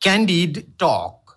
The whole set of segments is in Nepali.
Candid Talk.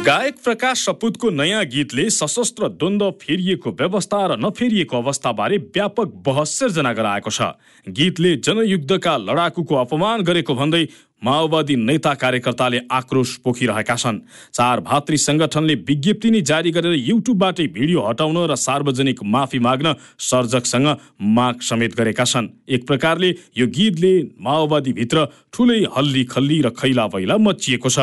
गायक प्रकाश सपुतको नयाँ गीतले सशस्त्र द्वन्द्व फेरिएको व्यवस्था र नफेरिएको अवस्थाबारे व्यापक बहस सिर्जना गराएको छ। गीतले जनयुद्धका लडाकुको अपमान गरेको भन्दै माओवादी नेता कार्यकर्ताले आक्रोश पोखिरहेका छन्। चार भातृ संगठनले विज्ञप्ति नै जारी गरेर युट्युबबाटै भिडियो हटाउन र सार्वजनिक माफी माग्न सर्जकसँग माग समेत गरेका छन्। एक प्रकारले यो गीतले माओवादीभित्र ठुलै हल्ली खल्ली र खैला बैला मचिएको छ।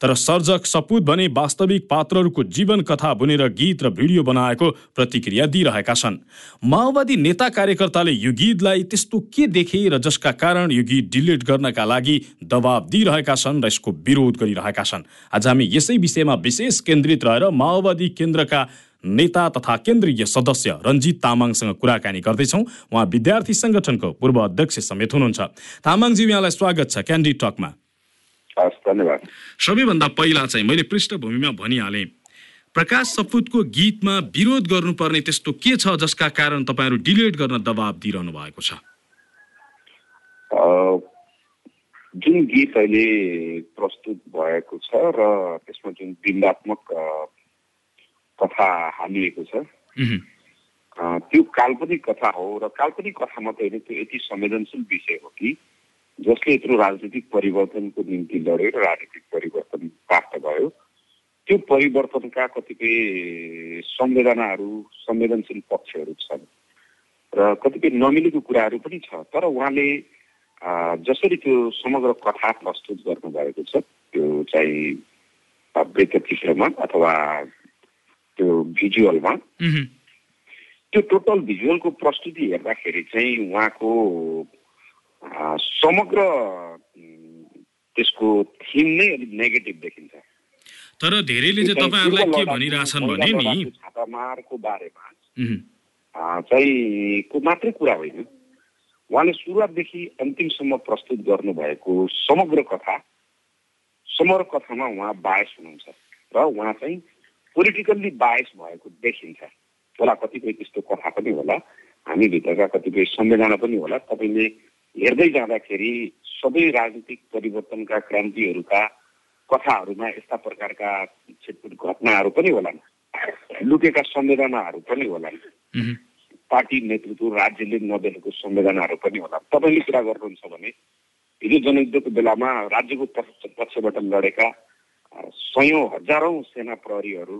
तर सर्जक सपुत भने वास्तविक पात्रहरूको जीवन कथा बुनेर गीत र भिडियो बनाएको प्रतिक्रिया दिइरहेका छन्। माओवादी नेता कार्यकर्ताले यो गीतलाई त्यस्तो के देखे र जसका कारण यो गीत डिलिट गर्नका लागि दबाब दिइरहेका छन् र यसको विरोध गरिरहेका छन्। आज हामी यसै विषयमा विशेष केन्द्रित रहेर माओवादी केन्द्रका नेता तथा केन्द्रीय सदस्य रञ्जित तामाङसँग कुराकानी गर्दैछौँ। उहाँ विद्यार्थी सङ्गठनको पूर्व अध्यक्ष समेत हुनुहुन्छ। तामाङजी यहाँलाई स्वागत छ क्यान्डी टकमा। धन्यवाद। सबैभन्दा पहिला चाहिँ मैले पृष्ठभूमिमा भनिहालेँ प्रकाश सपुतको गीतमा विरोध गर्नुपर्ने त्यस्तो के छ जसका कारण तपाईँहरू डिलिट गर्न दबाब दिइरहनु भएको छ? जुन गीत अहिले प्रस्तुत भएको छ र त्यसमा जुन बिम्बात्मक कथा हालिएको छ त्यो काल्पनिक कथा हो र काल्पनिक कथा मात्रै होइन त्यो यति संवेदनशील विषय हो कि जसले यत्रो राजनीतिक परिवर्तनको निम्ति लड्यो र राजनीतिक परिवर्तन प्राप्त भयो। त्यो परिवर्तनका कतिपय संवेदनाहरू संवेदनशील पक्षहरू छन् र कतिपय नमिलेको कुराहरू पनि छ तर उहाँले जसरी त्यो समग्र कथा प्रस्तुत गर्नुभएको छ त्यो चाहिँ वृत्तचित्रमा अथवा त्यो भिजुअलमा त्यो टोटल भिजुअलको प्रस्तुति हेर्दाखेरि चाहिँ उहाँको समग्र त्यसको थिम नै अलिक नेगेटिभ देखिन्छ। तर धेरैले चाहिँ तपाईँहरूलाई के भनिरहेछन् भने नि? छापामारको बारेमा। चाहिँ को मात्रै कुरा होइन। उहाँले सुरुवातदेखि अन्तिमसम्म प्रस्तुत गर्नुभएको समग्र कथा समग्र कथामा उहाँ बायस हुनुहुन्छ र उहाँ चाहिँ पोलिटिकल्ली बायस भएको देखिन्छ। होला कतिपय त्यस्तो कथा पनि होला हामीभित्रका कतिपय संवेदना पनि होला। तपाईँले हेर्दै जाँदाखेरि सबै राजनीतिक परिवर्तनका क्रान्तिहरूका कथाहरूमा यस्ता प्रकारका छिटपुट घटनाहरू पनि होलान् लुकेका संवेदनाहरू पनि होलान्। पार्टी नेतृत्व राज्यले नदेखेको संवेदनाहरू पनि होला। तपाईँले कुरा गर्नुहुन्छ भने हिजो जनयुद्धको बेलामा राज्यको पक्षबाट लडेका सयौँ हजारौँ सेना प्रहरीहरू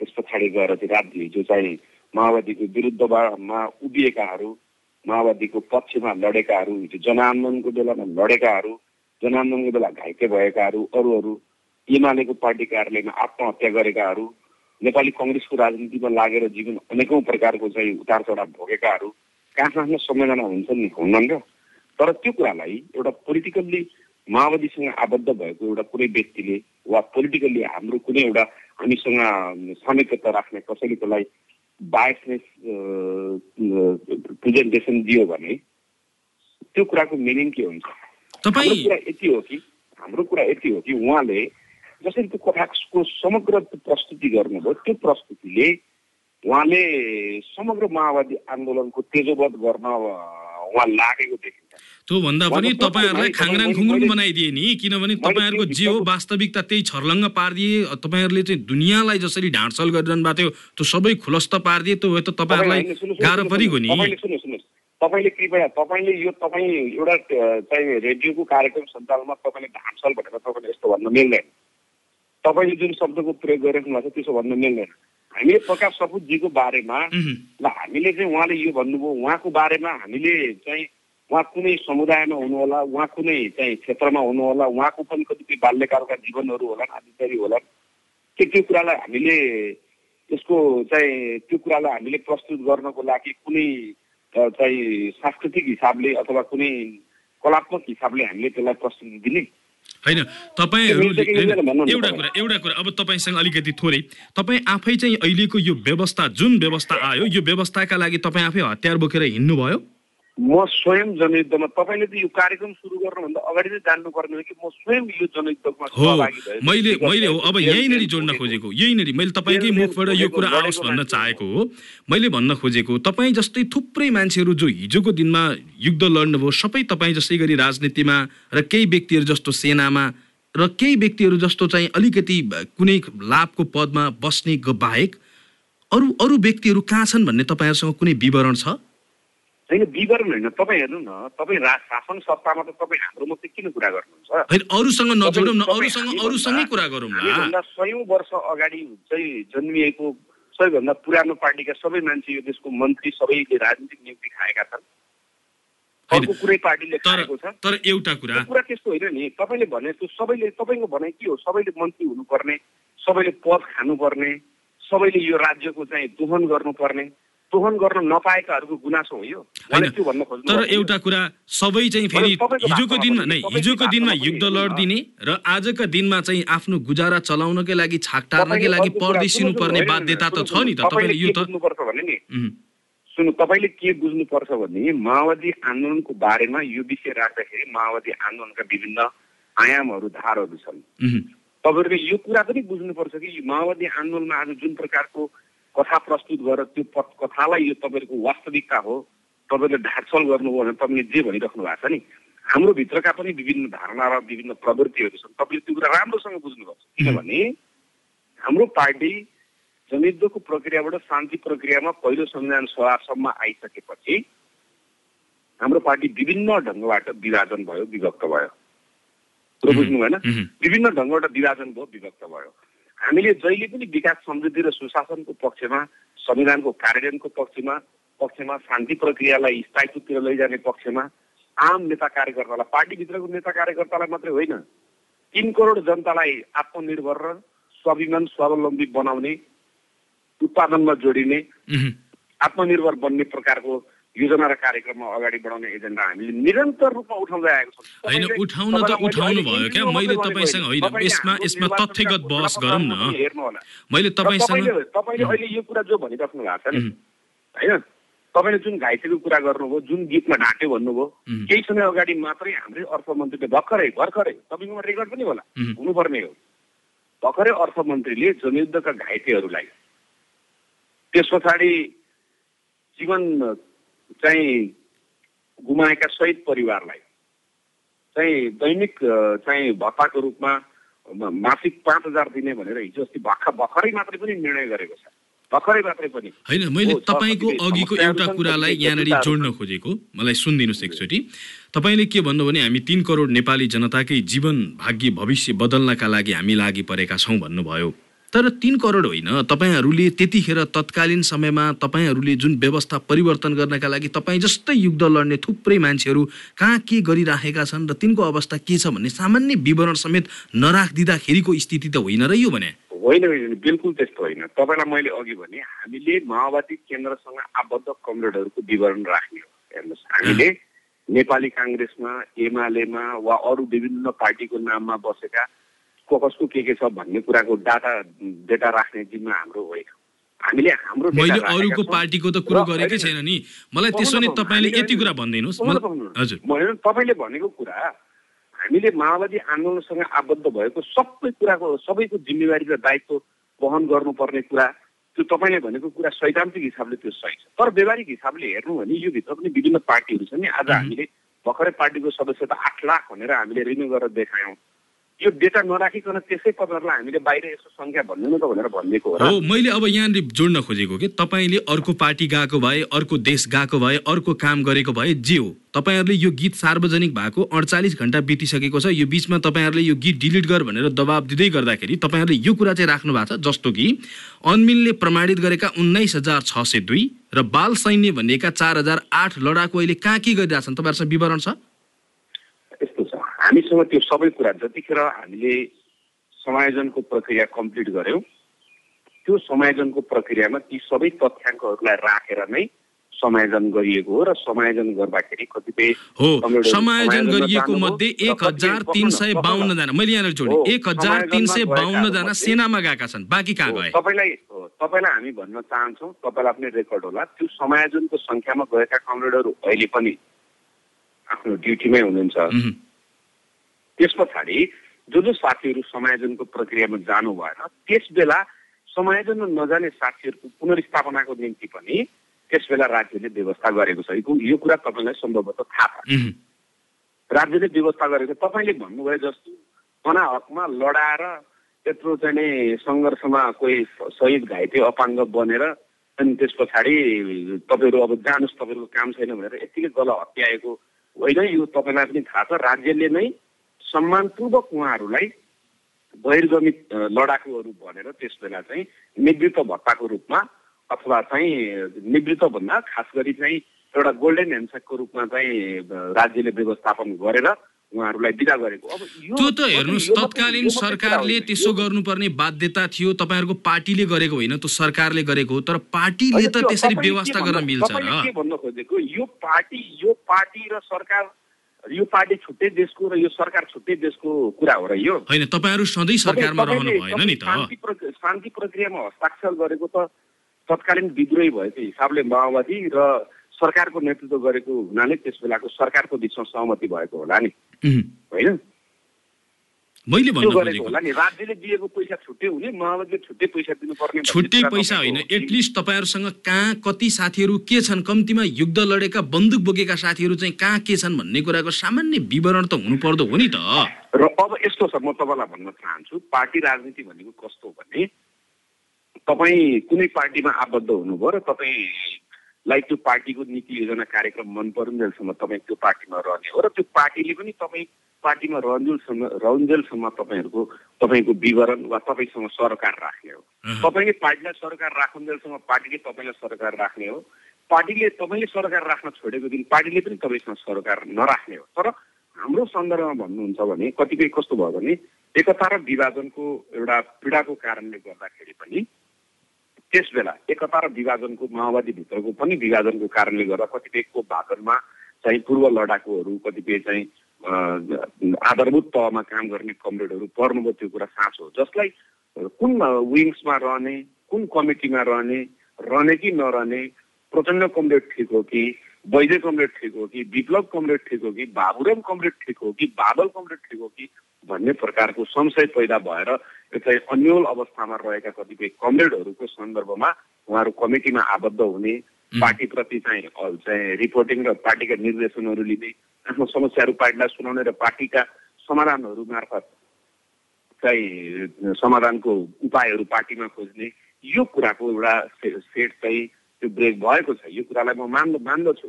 त्यस पछाडि गएर चाहिँ राज्य हिजो चाहिँ माओवादीको विरुद्धमा उभिएकाहरू माओवादीको पक्षमा लडेकाहरू हिजो जनआन्दोलनको बेलामा लडेकाहरू जनआन्दोलनको बेला घाइते भएकाहरू अरू अरू एमालेको पार्टी कार्यालयमा आत्महत्या गरेकाहरू नेपाली कङ्ग्रेसको राजनीतिमा लागेर जीवन अनेकौँ प्रकारको चाहिँ उतार चढाव भोगेकाहरू कहाँ कहाँ संवेदना हुन्छन् नि हुन्नन् र? तर त्यो कुरालाई एउटा पोलिटिकल्ली माओवादीसँग आबद्ध भएको एउटा कुनै व्यक्तिले वा पोलिटिकल्ली हाम्रो कुनै एउटा हामीसँग सामिप्यता राख्ने कसैले बायसनेस प्रेजेन्टेसन दियो भने त्यो कुराको मिनिङ के हुन्छ? हाम्रो कुरा यति हो कि हाम्रो कुरा यति हो कि उहाँले जसरी त्यो कथाको समग्र प्रस्तुति गर्नुभयो त्यो प्रस्तुतिले उहाँले समग्र माओवादी आन्दोलनको तेजोवध गर्न उहाँ लागेको देखिन्छ। त्यो भन्दा पनि तपाईँहरूलाई खाङराङ खुङ्रुङ बनाइदिए नि किनभने तपाईँहरूको जे हो वास्तविकता त्यही छर्लङ्ग पारिदिए तपाईँहरूले चाहिँ दुनियाँलाई जसरी ढाँडछल गरिरहनु भएको थियो त्यो सबै खुलस्त पारिदिए त्यो त तपाईँहरूलाई गाह्रो परिगयो नि। तपाईँले कृपया तपाईँले यो तपाईँ एउटा चाहिँ रेडियोको कार्यक्रम सञ्चालनमा तपाईँले ढाँडछल भनेर तपाईँले यस्तो भन्न मिल्दैन। तपाईँले जुन शब्दको प्रयोग गरिराख्नु भएको छ त्यसो भन्नु मिल्दैन हामीले प्रकाश सपुतजीको बारेमा ल हामीले चाहिँ उहाँले यो भन्नुभयो उहाँको बारेमा हामीले चाहिँ उहाँ कुनै समुदायमा हुनुहोला उहाँ कुनै चाहिँ क्षेत्रमा हुनुहोला उहाँको पनि कतिपय बाल्यकालका जीवनहरू होला आदिचारी होला के त्यो कुरालाई हामीले त्यसको चाहिँ त्यो कुरालाई हामीले प्रस्तुत गर्नको लागि कुनै चाहिँ सांस्कृतिक हिसाबले अथवा कुनै कलात्मक हिसाबले हामीले त्यसलाई प्रस्तुति दिने होइन तपाईँहरूले एउटा कुरा एउटा कुरा अब तपाईँसँग अलिकति थोरै तपाईँ आफै चाहिँ अहिलेको यो व्यवस्था जुन व्यवस्था आयो यो व्यवस्थाका लागि तपाईँ आफै हतियार बोकेर हिँड्नुभयो? म स्वयं जनयुद्धमा तपाईँले त यो कार्यक्रम सुरु गर्नुभन्दा अगाडि नै जान्नुपर्ने हो कि म स्वयं यो जनयुद्धमा मैले मैले हो। अब यहीँनिर जोड्न खोजेको। यहीँनिर। मैले तपाईँकै मुखबाट यो कुरा आओस् भन्न चाहेको हो। मैले भन्न खोजेको तपाईँ जस्तै थुप्रै मान्छेहरू जो हिजोको दिनमा युद्ध लड्नुभयो सबै तपाईँ जस्तै गरी राजनीतिमा र केही व्यक्तिहरू जस्तो सेनामा र केही व्यक्तिहरू जस्तो चाहिँ अलिकति कुनै लाभको पदमा बस्ने बाहेक अरू अरू व्यक्तिहरू कहाँ छन् भन्ने तपाईँहरूसँग कुनै विवरण छ? होइन विवरण होइन तपाईँ हेर्नु न तपाईँ शासन सत्तामा त तपाईँ हाम्रो मात्रै किन कुरा गर्नुहुन्छ? अरूसँग नजोडौँ न अरूसँग अरूसँगै कुरा गरौँ न सयौँ वर्ष अगाडि चाहिँ जन्मिएको सबैभन्दा पुरानो पार्टीका सबै मान्छे यो देशको मन्त्री सबैले राजनीतिक नियुक्ति खाएका छन्। अर्को कुरै पार्टीले खाएको छ। तर एउटा कुरा कुरा त्यस्तो होइन नि तपाईँले भने जस्तो सबैले तपाईँको भनाइ के हो? सबैले मन्त्री हुनुपर्ने सबैले पद खानुपर्ने सबैले यो राज्यको चाहिँ दोहन गर्नुपर्ने दोहन गर्न नपाएकाहरूको गुनासो हो यो। तर एउटा कुरा सबै चाहिँ फेरि हिजोको दिनमा नै हिजोको दिनमा युद्ध लडिदिने र आजका दिनमा चाहिँ आफ्नो गुजारा चलाउनकै लागि छाक टार्नकै लागि परदेशिनु पर्ने बाध्यता त छ नि त तपाईँले यो त भने नि? सुन्नु तपाईँले के बुझ्नुपर्छ भने माओवादी आन्दोलनको बारेमा यो विषय राख्दाखेरि माओवादी आन्दोलनका विभिन्न आयामहरू धारहरू छन्। तपाईँहरूले यो कुरा पनि बुझ्नुपर्छ कि माओवादी आन्दोलनमा आज जुन प्रकारको कथा प्रस्तुत गरेर त्यो कथालाई यो तपाईँको वास्तविकता हो तपाईँले ढाकछल गर्नुभयो भने तपाईँले जे भनिराख्नु भएको छ नि हाम्रो भित्रका पनि विभिन्न धारणा र विभिन्न प्रवृत्तिहरू छन् तपाईँले त्यो कुरा राम्रोसँग बुझ्नुपर्छ किनभने हाम्रो पार्टी जनयुद्धको प्रक्रियाबाट शान्ति प्रक्रियामा पहिलो संविधान सभासम्म आइसकेपछि हाम्रो पार्टी विभिन्न ढङ्गबाट विभाजन भयो विभक्त भयो। बुझ्नु भएन विभिन्न ढङ्गबाट विभाजन भयो विभक्त भयो। हामीले जहिले पनि विकास समृद्धि र सुशासनको पक्षमा संविधानको कार्यान्वयनको पक्षमा पक्षमा शान्ति प्रक्रियालाई स्थायित्वतिर लैजाने पक्षमा आम नेता कार्यकर्तालाई पार्टीभित्रको नेता कार्यकर्तालाई मात्रै होइन तिन करोड जनतालाई आत्मनिर्भर र स्वाभिमान स्वावलम्बी बनाउने उत्पादनमा जोडिने आत्मनिर्भर बन्ने प्रकारको योजना र कार्यक्रममा अगाडि बढाउने एजेन्डा हामीले निरन्तर रूपमा उठाउँदै आएको छौँ। होइन उठाउन त उठाउनु भयो क्या। मैले तपाईँसँग होइन यसमा यसमा तथ्यगत बहस गरौँ न। मैले तपाईँसँग तपाईँले अहिले यो कुरा जो भनिराख्नु भएको छ नि होइन? तपाईँले जुन घाइतेको कुरा गर्नुभयो जुन गीतमा ढाँट्यो भन्नुभयो केही समय अगाडि मात्रै हाम्रै अर्थमन्त्रीले भर्खरै भर्खरै तपाईँकोमा रेकर्ड पनि होला। हुनुपर्ने हो। भर्खरै अर्थमन्त्रीले जनयुद्धका घाइतेहरूलाई त्यस पछाडि जीवन चाहिँ गुमाएका शहीद परिवारलाई। चाहिँ दैनिक चाहिँ भत्ताको रूपमा मासिक पाँच हजार दिने भनेर हिजो अस्ति भर्खर भर्खरै मात्रै पनि निर्णय गरेको छ। भर्खरै मात्रै पनि। होइन मैले तपाईँको अघिको एउटा कुरालाई यहाँनिर जोड्न खोजेको। मलाई सुनिदिनुहोस् एकचोटि। तपाईँले के भन्नु भने हामी तिन करोड नेपाली जनताकै जीवन भाग्य भविष्य बदल्नका लागि हामी लागि परेका छौँ भन्नुभयो। तर तिन करोड होइन। तपाईँहरूले त्यतिखेर तत्कालीन समयमा तपाईँहरूले जुन व्यवस्था परिवर्तन गर्नका लागि तपाईँ जस्तै युद्ध लड्ने थुप्रै मान्छेहरू कहाँ के गरिराखेका छन् र तिनको अवस्था के छ भन्ने सामान्य विवरण समेत नराखिदिँदाखेरिको स्थिति त होइन र यो भने। होइन होइन बिल्कुल त्यस्तो होइन। तपाईँलाई मैले अघि भने हामीले माओवादी केन्द्रसँग आबद्ध कमरेडहरूको विवरण राख्ने हो। हेर्नुहोस् हामीले नेपाली काङ्ग्रेसमा एमालेमा वा अरू विभिन्न पार्टीको नाममा बसेका कसको के के छ भन्ने कुराको डाटा डेटा राख्ने जिम्मा हाम्रो होइन। हामीले हाम्रो मैले अरूको पार्टीको त कुरो गरेकै छैन नि। मलाई त्यसो नै तपाईँले यति कुरा भनिदिनुहोस्। हजुर। तपाईँले भनेको कुरा हामीले माओवादी आन्दोलनसँग आबद्ध भएको सबै कुराको सबैको जिम्मेवारी र दायित्व वहन गर्नुपर्ने कुरा त्यो तपाईँले भनेको कुरा सैद्धान्तिक हिसाबले त्यो सही छ। तर व्यवहारिक हिसाबले हेर्नु भने यो भित्र पनि विभिन्न पार्टीहरू छन् नि। आज हामीले भर्खरै पार्टीको सदस्यता आठ लाख भनेर हामीले रिन्यू गरेर देखायौँ। यो डेटा नराखिकन त्यसै पत्रलाई हामीले बाहिर यसो सङ्ख्या भन्नु न त भनेर भनिदिएको हो मैले अब यहाँनिर जोड्न खोजेको कि तपाईँले अर्को पार्टी गएको भए अर्को देश गएको भए अर्को काम गरेको भए जे हो तपाईँहरूले यो गीत सार्वजनिक भएको अडचालिस घन्टा बितिसकेको छ यो बिचमा तपाईँहरूले यो गीत डिलिट गर भनेर दबाब दिँदै गर्दाखेरि तपाईँहरूले यो कुरा चाहिँ राख्नु भएको छ जस्तो कि अनमिलले प्रमाणित गरेका उन्नाइस हजार छ सय दुई र बाल सैन्य भनिएका चार हजार आठ लडाकु अहिले कहाँ के गरिरहेछन् तपाईँहरूसँग विवरण छ? हामीसँग त्यो सबै कुरा जतिखेर हामीले समायोजनको प्रक्रिया कम्प्लिट गऱ्यौँ त्यो समायोजनको प्रक्रियामा ती सबै तथ्याङ्कहरूलाई राखेर नै समायोजन गरिएको हो र समायोजन गर्दाखेरि कतिपय हो समायोजन गरिएको मध्ये एक हजार तिन सय बाहन्नजना मैले यहाँनिर जोडेँ एक हजार तिन सय बाहन्नजना सेनामा गएका छन् बाँकी कहाँ गए? तपाईँलाई तपाईँलाई हामी भन्न चाहन्छौँ तपाईँलाई पनि रेकर्ड होला त्यो समायोजनको सङ्ख्यामा गएका कमरेडहरू अहिले पनि आफ्नो ड्युटीमै हुनुहुन्छ। त्यस पछाडि जो जो साथीहरू समायोजनको प्रक्रियामा जानु भएन त्यस बेला समायोजनमा नजाने साथीहरूको पुनर्स्थापनाको निम्ति पनि त्यस बेला राज्यले व्यवस्था गरेको छ। यो कुरा तपाईँलाई सम्भवतः थाहा छ। राज्यले व्यवस्था गरेको तपाईँले भन्नुभयो जस्तो हकमा लडाएर त्यत्रो चाहिँ नि सङ्घर्षमा कोही शहीद घाइते अपाङ्ग बनेर अनि त्यस पछाडि तपाईँहरू अब जानुहोस् तपाईँहरूको काम छैन भनेर यत्तिकै गल हत्याएको होइन। यो तपाईँलाई पनि थाहा छ। राज्यले नै सम्मानपूर्वक उहाँहरूलाई बहिर्गमित लडाकुहरू भनेर त्यस बेला चाहिँ निवृत्त भत्ताको रूपमा अथवा चाहिँ निवृत्त भन्दा खास गरी चाहिँ एउटा गोल्डन ह्यान्डसेकको रूपमा चाहिँ राज्यले व्यवस्थापन गरेर उहाँहरूलाई विदा गरेको। अब त्यो त हेर्नुहोस् तत्कालीन सरकारले त्यसो गर्नुपर्ने बाध्यता थियो तपाईँहरूको पार्टीले गरेको होइन त्यो सरकारले गरेको हो तर पार्टीले त त्यसरी व्यवस्था गर्न मिल्छ के भन्न खोजेको? यो पार्टी यो पार्टी र सरकार यो पार्टी छुट्टै देशको र यो सरकार छुट्टै देशको कुरा हो र यो। होइन तपाईँहरू सधैँ सरकारमा रहनु भएन नि त। शान्ति प्रक्रियामा हस्ताक्षर गरेको त तत्कालीन विद्रोही भएको हिसाबले माओवादी र सरकारको नेतृत्व गरेको हुनाले त्यस बेलाको सरकारको बिचमा सहमति भएको होला नि। होइन? मैले होला नि। राज्यले दिएको पैसा छुट्टै हुने माओवादीले छुट्टै पैसा दिनुपर्ने छुट्टै पैसा होइन। एटलिस्ट तपाईँहरूसँग कहाँ कति साथीहरू के छन् कम्तीमा युद्ध लडेका बन्दुक बोकेका साथीहरू चाहिँ कहाँ के छन् भन्ने कुराको सामान्य विवरण त हुनु पर्दो हो नि त। र अब यस्तो छ म तपाईँलाई भन्न चाहन्छु पार्टी राजनीति भनेको कस्तो भने तपाईँ कुनै पार्टीमा आबद्ध हुनुभयो र तपाईँलाई त्यो पार्टीको नीति योजना कार्यक्रम मन परुन्जेलसम्म तपाईँ त्यो पार्टीमा रहने हो र त्यो पार्टीले पनि तपाईँ पार्टीमा रहन्जेलसम्म रहन्जेलसम्म तपाईँहरूको तपाईँको विवरण वा तपाईँसँग सरकार राख्ने हो। तपाईँले पार्टीलाई सरकार राखुन्जेलसम्म पार्टीले तपाईँलाई सरकार राख्ने हो। पार्टीले तपाईँले सरकार राख्न छोडेको दिन पार्टीले पनि तपाईँसँग सरकार नराख्ने हो। तर हाम्रो सन्दर्भमा भन्नुहुन्छ भने कतिपय कस्तो भयो भने एकता र विभाजनको एउटा पीडाको कारणले गर्दाखेरि पनि त्यस बेला एकता र विभाजनको माओवादीभित्रको पनि विभाजनको कारणले गर्दा कतिपयको चाहिँ पूर्व लडाकुहरू कतिपय चाहिँ आधारभूत तहमा काम गर्ने कमरेडहरू पर्नुभयो त्यो कुरा साँचो हो। जसलाई कुन विङ्समा रहने कुन कमिटीमा रहने रहने कि नरहने प्रचण्ड कमरेड ठिक हो कि वैद्य कमरेड ठिक हो कि विप्लव कमरेड ठिक हो कि बाबुराम कमरेड ठिक हो कि बादल कमरेड ठिक हो कि भन्ने प्रकारको संशय पैदा भएर चाहिँ अन्यल अवस्थामा रहेका कतिपय कमरेडहरूको सन्दर्भमा उहाँहरू कमिटीमा आबद्ध हुने पार्टीप्रति चाहिँ चाहिँ रिपोर्टिङ र पार्टीका निर्देशनहरू लिने आफ्नो समस्याहरू पार्टीलाई सुनाउने र पार्टीका समाधानहरू मार्फत चाहिँ समाधानको उपायहरू पार्टीमा खोज्ने यो कुराको एउटा सेट चाहिँ त्यो ब्रेक भएको छ। यो कुरालाई म मान्द मान्दछु।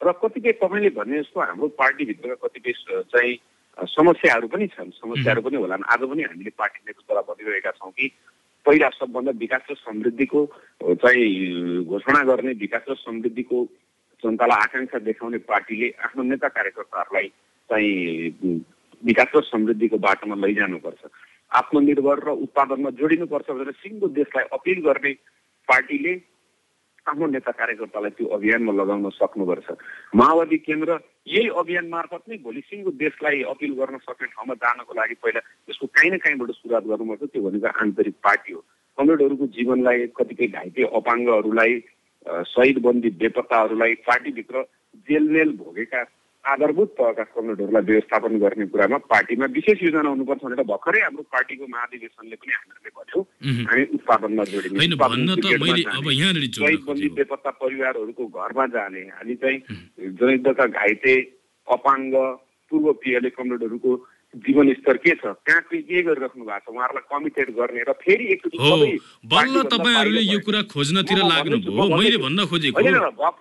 र कतिपय तपाईँले भने जस्तो हाम्रो पार्टीभित्रका कतिपय चाहिँ समस्याहरू पनि छन्। समस्याहरू पनि होलान्। आज पनि हामीले पार्टी नेतृत्वलाई भनिरहेका छौँ कि पहिला सबभन्दा विकास र समृद्धिको चाहिँ घोषणा गर्ने विकास र समृद्धिको जनतालाई आकाङ्क्षा देखाउने पार्टीले आफ्नो नेता कार्यकर्ताहरूलाई चाहिँ विकास र समृद्धिको बाटोमा लैजानुपर्छ। आत्मनिर्भर र उत्पादनमा जोडिनुपर्छ भनेर सिङ्गो देशलाई अपिल गर्ने पार्टीले आफ्नो नेता कार्यकर्तालाई त्यो अभियानमा लगाउन सक्नुपर्छ। माओवादी केन्द्र यही अभियान मार्फत नै भोलि सिङ्गो देशलाई अपिल गर्न सक्ने ठाउँमा जानको लागि पहिला त्यसको काहीँ न काहीँबाट सुरुवात गर्नुपर्छ। त्यो भनेको आन्तरिक पार्टी हो। कमरेडहरूको जीवनलाई कतिपय घाइते अपाङ्गहरूलाई शहीदबन्दी बेपत्ताहरूलाई पार्टीभित्र जेलमेल भोगेका आधारभूत तहका कमरेडहरूलाई व्यवस्थापन गर्ने कुरामा पार्टीमा विशेष योजना हुनुपर्छ भनेर भर्खरै हाम्रो पार्टीको महाधिवेशनले पनि हामीहरूले भन्यौँ। हामी उत्पादनमा जोडिने शहीदबन्दी बेपत्ता परिवारहरूको घरमा जाने। हामी चाहिँ जनयुद्धका घाइते अपाङ्ग पूर्व पिएलए कमरेडहरूको जीवनस्तर के छ? कहाँ के गरिराख्नु भएको छ। उहाँहरूलाई कमिटेड गर्ने र फेरि बल्ल तपाईँहरूले यो कुरा खोज्नतिर लाग्नुभयो। मैले भन्न खोजेको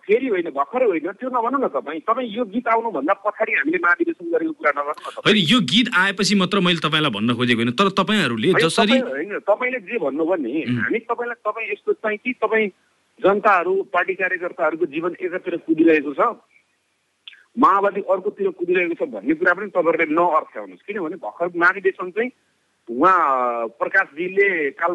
फेरि होइन भर्खरै होइन त्यो नभन्नु न तपाईँ तपाईँ यो गीत आउनुभन्दा पछाडि हामीले महाधिवेशन गरेको कुरा नगर्नु होइन यो गीत आएपछि मात्र मैले तपाईँलाई भन्न खोजेको होइन तर तपाईँहरूले जसरी होइन तपाईँले जे भन्नुभयो नि हामी तपाईँलाई तपाईँ यस्तो चाहिँ कि तपाईँ जनताहरू पार्टी कार्यकर्ताहरूको जीवन एकातिर कुदिरहेको छ। माओवादी अर्कोतिर कुदिरहेको छ भन्ने कुरा पनि तपाईँहरूले नअर्थ्याउनुहोस् किनभने भर्खर महाधिवेशन चाहिँ उहाँ प्रकाशजीले काल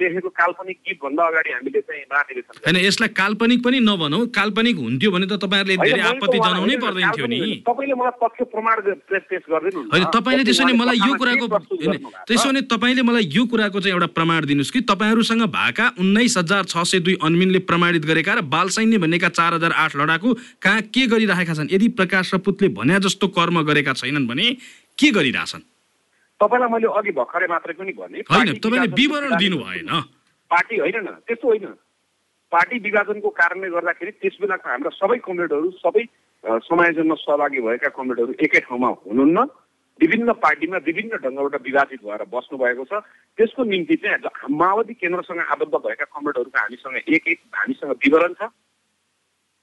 लेखेको काल्पनिक गीतभन्दा अगाडि हामीले चाहिँ महाधिवेशन होइन यसलाई काल्पनिक पनि नभनौ। काल्पनिक हुन्थ्यो भने त तपाईँहरूले धेरै आपत्ति जनाउनै पर्दैन थियो नि। तपाईँले मलाई तथ्य प्रमाण पेश गरिदिनु होइन तपाईँले त्यसो भने मलाई यो कुराको त्यसो भने तपाईँले मलाई यो कुराको चाहिँ एउटा प्रमाण दिनुहोस् कि तपाईँहरूसँग भएका उन्नाइस हजार छ सय दुई अन्मिनले प्रमाणित गरेका र बाल सैन्य भन्नेका चार हजार आठ लडाकु कहाँ के गरिरहेका छन्? यदि प्रकाश रपुतले भन्या जस्तो कर्म गरेका छैनन् भने के गरिरहेछन् तपाईँलाई मैले अघि भर्खरै मात्रै पनि भने तपाईँले विवरण दिनु भएन। पार्टी होइन न त्यस्तो होइन। पार्टी विभाजनको कारणले गर्दाखेरि त्यस बेलाको हाम्रा सबै कमरेडहरू सबै समायोजनमा सहभागी भएका कमरेडहरू एकै ठाउँमा हुनुहुन्न। विभिन्न पार्टीमा विभिन्न ढङ्गबाट विभाजित भएर बस्नु भएको छ। त्यसको निम्ति चाहिँ माओवादी केन्द्रसँग आबद्ध भएका कमरेडहरूको हामीसँग एक एक हामीसँग विवरण छ।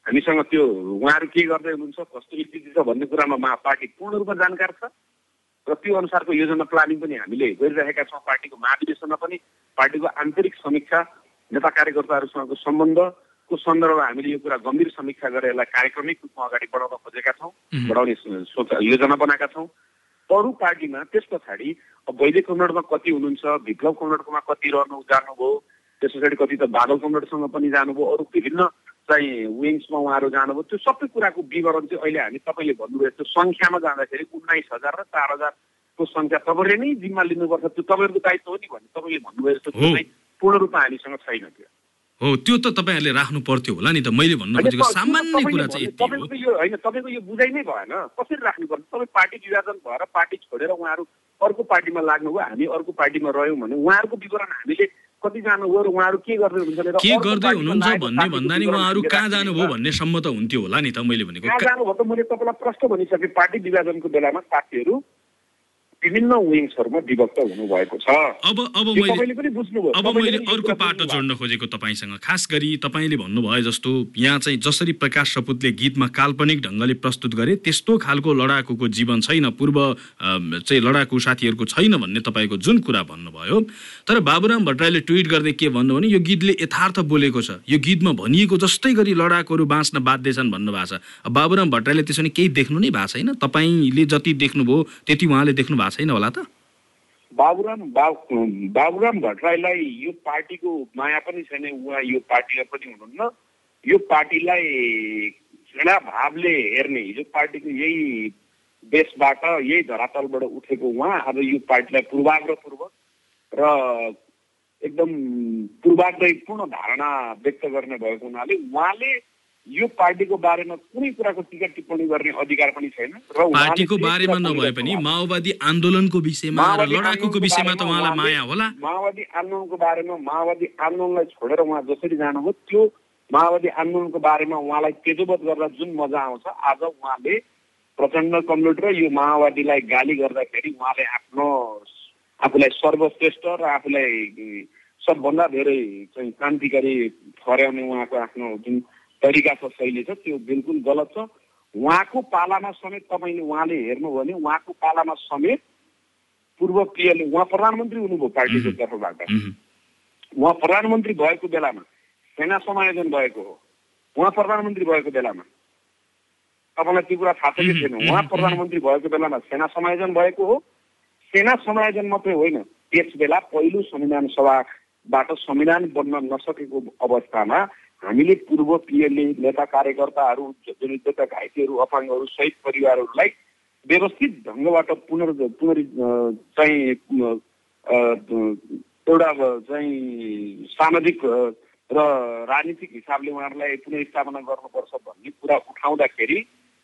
हामीसँग त्यो उहाँहरू के गर्दै हुनुहुन्छ कस्तो स्थिति छ भन्ने कुरामा पार्टी पूर्ण रूपमा जानकार छ। र त्यो अनुसारको योजना प्लानिङ पनि हामीले गरिरहेका छौँ। पार्टीको महाधिवेशनमा पनि पार्टीको आन्तरिक समीक्षा नेता कार्यकर्ताहरूसँगको सम्बन्धको सन्दर्भमा हामीले यो कुरा गम्भीर समीक्षा गरेर यसलाई कार्यक्रमिक रूपमा अगाडि बढाउन खोजेका छौँ बढाउने सोच योजना बनाएका छौँ। अरू पार्टीमा त्यस पछाडि वैदिक कमरेडमा कति हुनुहुन्छ विप्लव कमरेडकोमा कति रहनु जानुभयो त्यस पछाडि कति त बादल कमरेडसँग पनि जानुभयो अरू विभिन्न चाहिँ विङ्समा उहाँहरू जानुभयो। त्यो सबै कुराको विवरण चाहिँ अहिले हामी तपाईँले भन्नुभयो त्यो सङ्ख्यामा जाँदाखेरि उन्नाइस हजार र चार हजारको सङ्ख्या तपाईँले नै जिम्मा लिनुपर्छ। त्यो तपाईँहरूको दायित्व हो नि भन्ने तपाईँले भन्नुभयो जस्तो पूर्ण रूपमा हामीसँग छैन त्यो। हो त्यो त तपाईँहरूले राख्नु पर्थ्यो होला नि त। मैले भन्नु खोजेको सामान्य कुरा चाहिँ तपाईँको यो होइन तपाईँको यो बुझाइ नै भएन। कसरी राख्नुपर्छ? तपाईँ पार्टी विभाजन भएर पार्टी छोडेर उहाँहरू अर्को पार्टीमा लाग्नुभयो। हामी अर्को पार्टीमा रह्यौँ भने उहाँहरूको विवरण हामीले उहाँहरू के गर्दै हुनुहुन्छ के गर्दै हुनुहुन्छ भन्ने भन्दा नि उहाँहरू कहाँ जानुभयो भन्ने सम्म त हुन्थ्यो होला नि त मैले भनेको कहाँ जानुभयो त मैले तपाईँलाई प्रश्न भनिसकेँ पार्टी विभाजनको बेलामा साथीहरू। विभिन्न विङ्सहरूमा विभक्त हुनुभएको छ। अब अब मैले पनि बुझ्नुभयो। अब मैले अर्को पाटो जोड्न खोजेको तपाईँसँग। खास गरी तपाईँले भन्नुभयो जस्तो यहाँ चाहिँ जसरी प्रकाश सपुतले गीतमा काल्पनिक ढङ्गले प्रस्तुत गरे त्यस्तो खालको लडाकुको जीवन छैन। पूर्व चाहिँ लडाकु साथीहरूको छैन भन्ने तपाईँको जुन कुरा भन्नुभयो। तर बाबुराम भट्टराईले ट्विट गर्दै के भन्नु भने यो गीतले यथार्थ बोलेको छ। यो गीतमा भनिएको जस्तै गरी लडाकुहरू बाँच्न बाध्य छन् भन्नुभएको छ। बाबुराम भट्टराईले त्यसो भने केही देख्नु नै भएको छैन। तपाईँले जति देख्नुभयो त्यति उहाँले देख्नु भएको छैन होला त? बाबुराम बाबुराम भट्टराईलाई यो पार्टीको माया पनि छैन उहाँ यो पार्टीमा पनि हुनुहुन्न। यो पार्टीलाई घृणा भावले हेर्ने हिजो पार्टीको यही देशबाट यही धरातलबाट उठेको उहाँ आज यो पार्टीलाई पूर्वाग्रहपूर्वक र एकदम पूर्वाग्रहीपूर्ण धारणा व्यक्त गर्ने भएको हुनाले उहाँले यो पार्टीको बारेमा कुनै कुराको टिका टिप्पणी गर्ने अधिकार पनि छैन र पार्टीको बारेमा नभए पनि माओवादी आन्दोलनको विषयमा र लडाकुको विषयमा त उहाँलाई माया होला। माओवादी आन्दोलनको बारेमा माओवादी आन्दोलनलाई छोडेर उहाँ जसरी जानुभयो त्यो माओवादी आन्दोलनको बारेमा उहाँलाई तेजोवत गर्दा जुन मजा आउँछ आज उहाँले प्रचण्ड कमरेड र यो माओवादीलाई गाली गर्दाखेरि उहाँले आफ्नो आफूलाई सर्वश्रेष्ठ र आफूलाई सबभन्दा धेरै चाहिँ क्रान्तिकारी ठहर्याउने उहाँको आफ्नो जुन तरिका छ शैली छ त्यो बिल्कुल गलत छ। उहाँको पालामा समेत तपाईँले उहाँले हेर्नुभयो भने उहाँको पालामा समेत पूर्व पिएलए उहाँ प्रधानमन्त्री हुनुभयो पार्टीको तर्फबाट। उहाँ प्रधानमन्त्री भएको बेलामा सेना समायोजन भएको हो। उहाँ प्रधानमन्त्री भएको बेलामा। तपाईँलाई त्यो कुरा थाहा छ कि छैन? उहाँ प्रधानमन्त्री भएको बेलामा सेना समायोजन भएको हो। सेना समायोजन मात्रै होइन त्यस बेला पहिलो संविधान सभाबाट संविधान बन्न नसकेको अवस्थामा हामीले पूर्व पिएलए नेता कार्यकर्ताहरू जनयुद्धका घाइतेहरू अपाङ्गहरू सहित परिवारहरूलाई व्यवस्थित ढङ्गबाट पुनर् पुनर् चाहिँ एउटा चाहिँ सामाजिक र राजनीतिक हिसाबले उहाँहरूलाई पुनर्स्थापना गर्नुपर्छ भन्ने कुरा उठाउँदाखेरि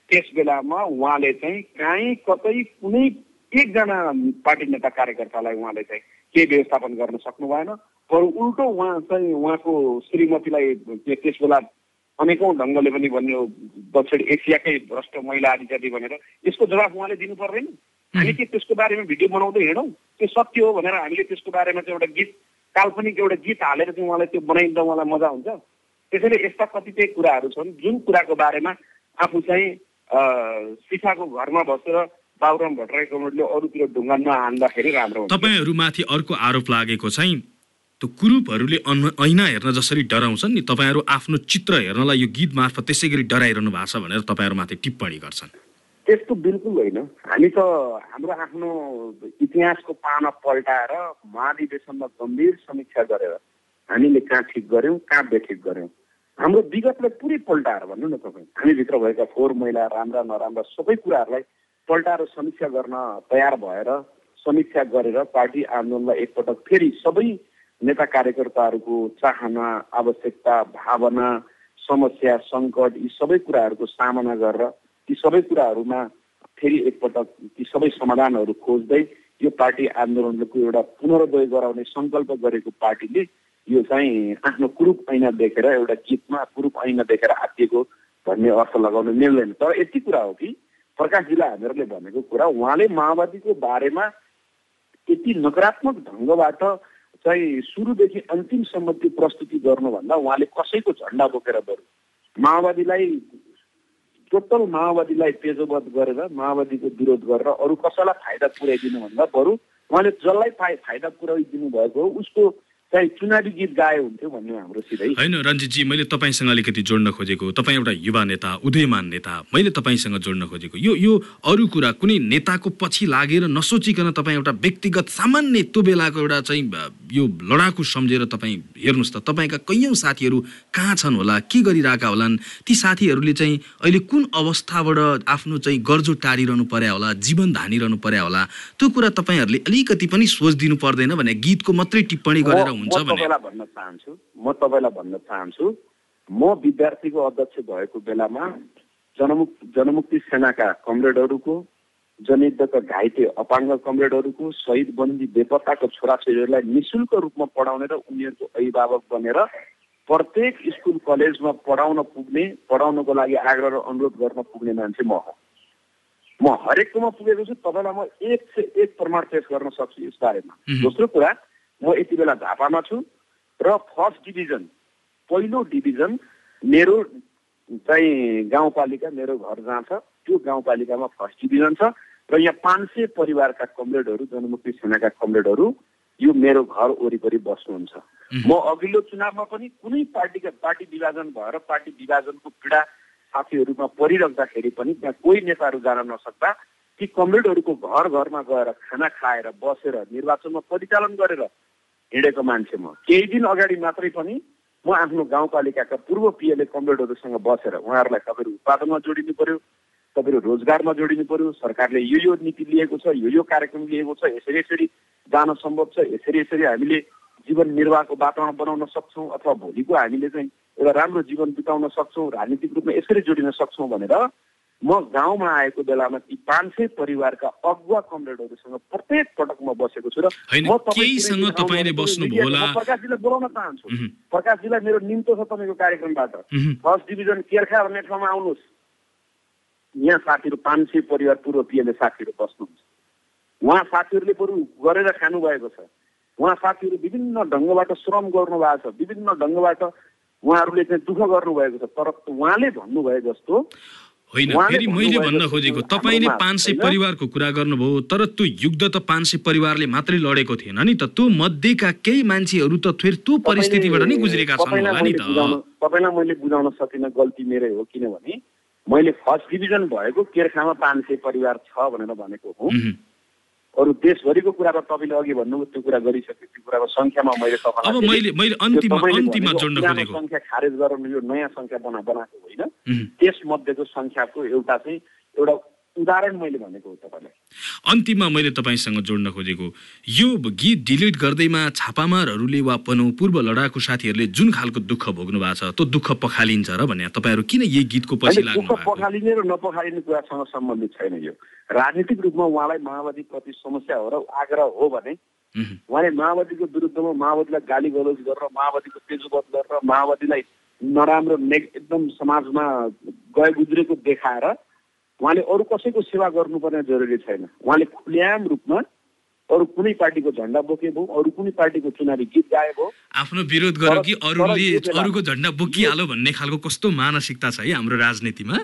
त्यस बेलामा उहाँले चाहिँ काहीँ कतै कुनै एकजना पार्टी नेता कार्यकर्तालाई उहाँले चाहिँ केही व्यवस्थापन गर्न सक्नु भएन। तर उल्टो उहाँ चाहिँ उहाँको श्रीमतीलाई त्यस बेला अनेकौँ ढङ्गले पनि भन्यो दक्षिण एसियाकै भ्रष्ट महिला आदिजाति भनेर। यसको जवाब उहाँले दिनु पर्दैन। हामी के त्यसको बारेमा भिडियो बनाउँदै हिँडौँ? त्यो सत्य हो भनेर हामीले त्यसको बारेमा चाहिँ एउटा गीत काल्पनिक एउटा गीत हालेर चाहिँ उहाँलाई त्यो बनाइदिँदा उहाँलाई मजा हुन्छ। त्यसैले यस्ता कतिपय कुराहरू छन्। जुन कुराको बारेमा आफू चाहिँ सिसाको घरमा बसेर बाबुराम भट्टराई कमरेडले अरूतिर ढुङ्गा नहान्दाखेरि राम्रो हुन्छ। तपाईँहरूमाथि अर्को आरोप लागेको चाहिँ त्यो कुरूपहरूले ऐना हेर्न जसरी डराउँछन् नि तपाईँहरू आफ्नो चित्र हेर्नलाई यो गीत मार्फत त्यसै गरी डराइरहनु भएको छ भनेर तपाईँहरूमाथि टिप्पणी गर्छन्। त्यस्तो बिल्कुल होइन। हामी त हाम्रो आफ्नो इतिहासको पाना पल्टाएर महाधिवेशनमा गम्भीर समीक्षा गरेर हामीले कहाँ ठिक गऱ्यौँ कहाँ बेठिक गऱ्यौँ। हाम्रो विगतलाई पुरै पल्टाएर भन्नु न तपाईँ। हामीभित्र भएका फोहोर मैला राम्रा नराम्रा सबै कुराहरूलाई पल्टाएर समीक्षा गर्न तयार भएर समीक्षा गरेर पार्टी आन्दोलनलाई एकपटक फेरि सबै नेता कार्यकर्ताहरूको चाहना आवश्यकता भावना समस्या सङ्कट यी सबै कुराहरूको सामना गरेर ती सबै कुराहरूमा फेरि एकपटक ती सबै समाधानहरू खोज्दै यो पार्टी आन्दोलनको एउटा पुनर्दय गराउने सङ्कल्प गरेको पार्टीले यो चाहिँ आफ्नो कुरूप ऐना देखेर एउटा गीतमा कुरूप ऐना देखेर आत्तिएको भन्ने अर्थ लगाउन मिल्दैन तर यति कुरा हो कि प्रकाश जिल्ला हामीहरूले भनेको कुरा उहाँले माओवादीको बारेमा यति नकारात्मक ढङ्गबाट चाहिँ सुरुदेखि अन्तिमसम्म त्यो प्रस्तुति गर्नुभन्दा उहाँले कसैको झन्डा बोकेर बरु माओवादीलाई टोटल माओवादीलाई पेजोबद्ध गरेर माओवादीको विरोध गरेर अरू कसैलाई फाइदा पुर्याइदिनु भन्दा बरु उहाँले जसलाई फाइदा पुर्याइदिनु भएको हो उसको चाहिँ चुनावी गीत गाए हुन्थ्यो भन्ने हाम्रो सिधै। होइन रञ्जितजी मैले तपाईँसँग अलिकति जोड्न खोजेको तपाईँ एउटा युवा नेता उदयमान नेता मैले तपाईँसँग जोड्न खोजेको। यो यो अरू कुरा कुनै नेताको पछि लागेर नसोचिकन तपाईँ एउटा व्यक्तिगत सामान्य त्यो बेलाको एउटा चाहिँ यो लडाकु सम्झेर तपाईँ हेर्नुहोस् त तपाईँका कैयौँ साथीहरू कहाँ छन् होला के गरिरहेका होलान्? ती साथीहरूले चाहिँ अहिले कुन अवस्थाबाट आफ्नो चाहिँ गर्जो टारिरहनु पर्या होला जीवन धानिरहनु पर्या होला? त्यो कुरा तपाईँहरूले अलिकति पनि सोच दिनु पर्दैन भने गीतको मात्रै टिप्पणी गरेर हुन्छ तपाईँलाई भन्न चाहन्छु म तपाईँलाई भन्न चाहन्छु म विद्यार्थीको अध्यक्ष भएको बेलामा जनमुक् जनमुक्ति सेनाका कमरेडहरूको जनयुद्धका घाइते अपाङ्ग कमरेडहरूको शहीद बन्दी बेपत्ताको छोराछोरीहरूलाई नि शुल्क रूपमा पढाउने र उनीहरूको अभिभावक बनेर प्रत्येक स्कुल कलेजमा पढाउन पुग्ने पढाउनको लागि आग्रह र अनुरोध गर्न पुग्ने मान्छे म हो। म हरेककोमा पुगेको छु तपाईँलाई म एक से एक प्रमाण पेस गर्न सक्छु यस बारेमा। दोस्रो कुरा म यति बेला झापामा छु र फर्स्ट डिभिजन पहिलो डिभिजन मेरो चाहिँ गाउँपालिका मेरो घर जहाँ छ त्यो गाउँपालिकामा फर्स्ट डिभिजन छ र यहाँ पाँच सय परिवारका कमरेडहरू जनमुक्ति सेनाका कमरेडहरू यो मेरो घर वरिपरि बस्नुहुन्छ। म अघिल्लो चुनावमा पनि कुनै पार्टीका पार्टी विभाजन भएर पार्टी विभाजनको पीडा साथीहरूमा परिरहँदाखेरि पनि त्यहाँ कोही नेताहरू जान नसक्दा ती कमरेडहरूको घर घरमा गएर खाना खाएर बसेर निर्वाचनमा परिचालन गरेर हिँडेको मान्छे म। केही दिन अगाडि मात्रै पनि म आफ्नो गाउँपालिकाका पूर्व पिएलए कमरेडहरूसँग बसेर उहाँहरूलाई तपाईँहरू उत्पादनमा जोडिनु पर्यो तपाईँहरू रोजगारमा जोडिनु पर्यो सरकारले यो यो नीति लिएको छ यो यो कार्यक्रम लिएको छ यसरी यसरी जान सम्भव छ यसरी यसरी हामीले जीवन निर्वाहको वातावरण बनाउन सक्छौँ अथवा भोलिको हामीले चाहिँ एउटा राम्रो जीवन बिताउन सक्छौँ राजनीतिक रूपमा यसरी जोडिन सक्छौँ भनेर म गाउँमा आएको बेलामा ती पाँच सय परिवारका अगुवा कमरेडहरूसँग प्रत्येक पटक म बसेको छु र म तपाईँले प्रकाशजीलाई बोलाउन चाहन्छु। प्रकाशजीलाई मेरो निम्तो छ तपाईँको कार्यक्रमबाट। फर्स्ट डिभिजन केर्खा भन्ने ठाउँमा आउनुहोस्। यहाँ साथीहरू पाँच सय परिवार पूर्व पिएलए साथीहरू बस्नुहुन्छ। उहाँ साथीहरूले बरु गरेर खानुभएको छ। उहाँ साथीहरू विभिन्न ढङ्गबाट श्रम गर्नुभएको छ। विभिन्न ढङ्गबाट उहाँहरूले चाहिँ दुःख गर्नुभएको छ। तर उहाँले भन्नुभयो जस्तो होइन फेरि मैले भन्न खोजेको तपाईँले पाँच सय परिवारको कुरा गर्नुभयो तर त्यो युद्ध त पाँच सय परिवारले मात्रै लडेको थिएन नि त। त्यो मध्येका केही मान्छेहरू त फेरि त्यो परिस्थितिबाट नै गुज्रेका छन् होला नि त। तपाईँलाई मैले बुझाउन सकिनँ गल्ती मेरै हो किनभने मैले फर्स्ट डिभिजन भएको केर्खामा पाँच सय परिवार छ भनेर भनेको हो। अरू देशभरिको कुरा त तपाईँले अघि भन्नुभयो त्यो कुरा गरिसके त्यो कुराको सङ्ख्यामा मैले सङ्ख्या खारेज गरेर यो नयाँ सङ्ख्या बना बनाएको होइन। त्यसमध्येको सङ्ख्याको एउटा चाहिँ एउटा उदाहरण मैले भनेको हो तपाईँलाई। अन्तिममा मैले तपाईँसँग जोड्न खोजेको यो गीत डिलिट गर्दैमा छापामारहरूले वा भनौँ पूर्व लडाकु साथीहरूले जुन खालको दुःख भोग्नु भएको छ त्यो दुःख पखालिन्छ र भने तपाईँहरू किन यही गीतको पछि लाग्नु पखालिने र नपखालिने कुरासँग सम्बन्धित छैन यो। राजनीतिक रूपमा उहाँलाई माओवादी प्रति समस्या हो र आग्रह हो भने उहाँले माओवादीको विरुद्धमा माओवादीलाई गाली गलोज गरेर माओवादीको तेजुबत गरेर माओवादीलाई नराम्रो एकदम समाजमा गए गुज्रेको देखाएर उहाँले अरू कसैको सेवा गर्नुपर्ने जरुरी छैन। उहाँले खुल्याम रूपमा अरू कुनै पार्टीको झन्डा बोके भयो अरू कुनै पार्टीको चुनावी गीत गाए भयो आफ्नो विरोध गर्यो कि अरूले अरूको झन्डा बोकिहाल्यो भन्ने खालको कस्तो मानसिकता छ है हाम्रो राजनीतिमा?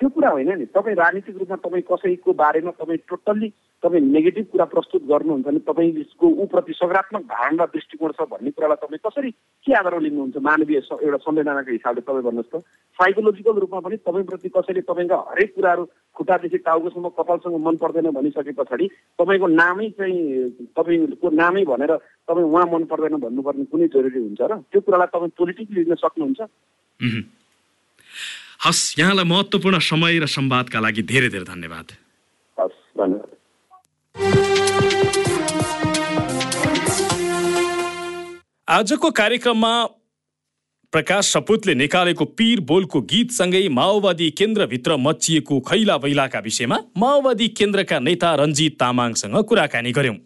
त्यो कुरा होइन नि। तपाईँ राजनीतिक रूपमा तपाईँ कसैको बारेमा तपाईँ टोटल्ली तपाईँ नेगेटिभ कुरा प्रस्तुत गर्नुहुन्छ भने तपाईँको ऊप्रति सकारात्मक धारणा दृष्टिकोण छ भन्ने कुरालाई तपाईँ कसरी के आधारमा लिनुहुन्छ? मानवीय एउटा संवेदनाको हिसाबले तपाईँ भन्नुहोस् त। साइकोलोजिकल रूपमा पनि तपाईँप्रति कसैले तपाईँका हरेक कुराहरू खुट्टादेखि टाउकोसम्म कपालसँग मन पर्दैन भनिसके पछाडि तपाईँको नामै चाहिँ तपाईँको नामै भनेर तपाईँ उहाँ मन पर्दैन भन्नुपर्ने कुनै जरुरी हुन्छ र? त्यो कुरालाई तपाईँ पोलिटिकली लिन सक्नुहुन्छ? हस् यहाँलाई महत्त्वपूर्ण समय र संवादका लागि धेरै धेरै धन्यवाद। हस् धन्यवाद। आजको कार्यक्रममा प्रकाश सपुतले निकालेको पीर बोलको गीतसँगै माओवादी केन्द्रभित्र मचिएको खैला बैलाका विषयमा माओवादी केन्द्रका नेता रञ्जित तामाङसँग कुराकानी गर्यौं।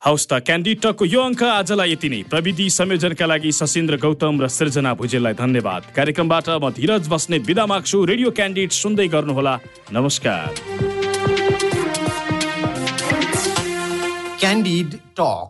हौस् त क्यान्डिटकको यो अङ्क आजलाई यति नै। प्रविधि संयोजनका लागि सशिन्द्र गौतम र सृजना भुजेललाई धन्यवाद। कार्यक्रमबाट म धीरज बस्ने विदा माग्छु। रेडियो क्यान्डिडेट सुन्दै गर्नुहोला। नमस्कार। Candid talk.